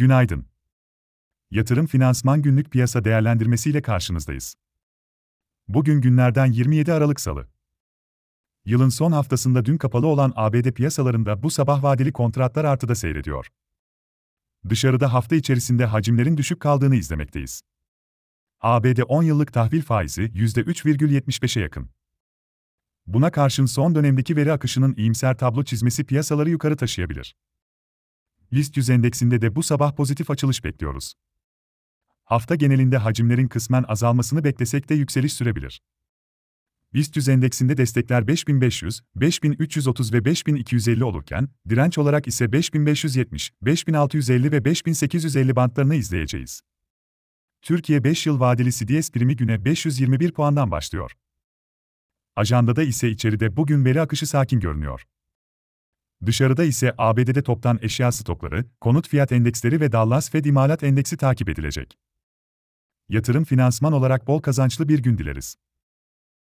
Günaydın. Yatırım Finansman Günlük Piyasa Değerlendirmesi ile karşınızdayız. Bugün günlerden 27 Aralık Salı. Yılın son haftasında dün kapalı olan ABD piyasalarında bu sabah vadeli kontratlar artıda seyrediyor. Dışarıda hafta içerisinde hacimlerin düşük kaldığını izlemekteyiz. ABD 10 yıllık tahvil faizi %3,75'e yakın. Buna karşın son dönemdeki veri akışının iyimser tablo çizmesi piyasaları yukarı taşıyabilir. BIST 100 endeksinde de bu sabah pozitif açılış bekliyoruz. Hafta genelinde hacimlerin kısmen azalmasını beklesek de yükseliş sürebilir. BIST 100 endeksinde destekler 5500, 5330 ve 5250 olurken, direnç olarak ise 5570, 5650 ve 5850 bantlarını izleyeceğiz. Türkiye 5 yıl vadeli CDS primi güne 521 puandan başlıyor. Ajandada ise içeride bugün veri akışı sakin görünüyor. Dışarıda ise ABD'de toptan eşya stokları, konut fiyat endeksleri ve Dallas Fed imalat endeksi takip edilecek. Yatırım finansman olarak bol kazançlı bir gün dileriz.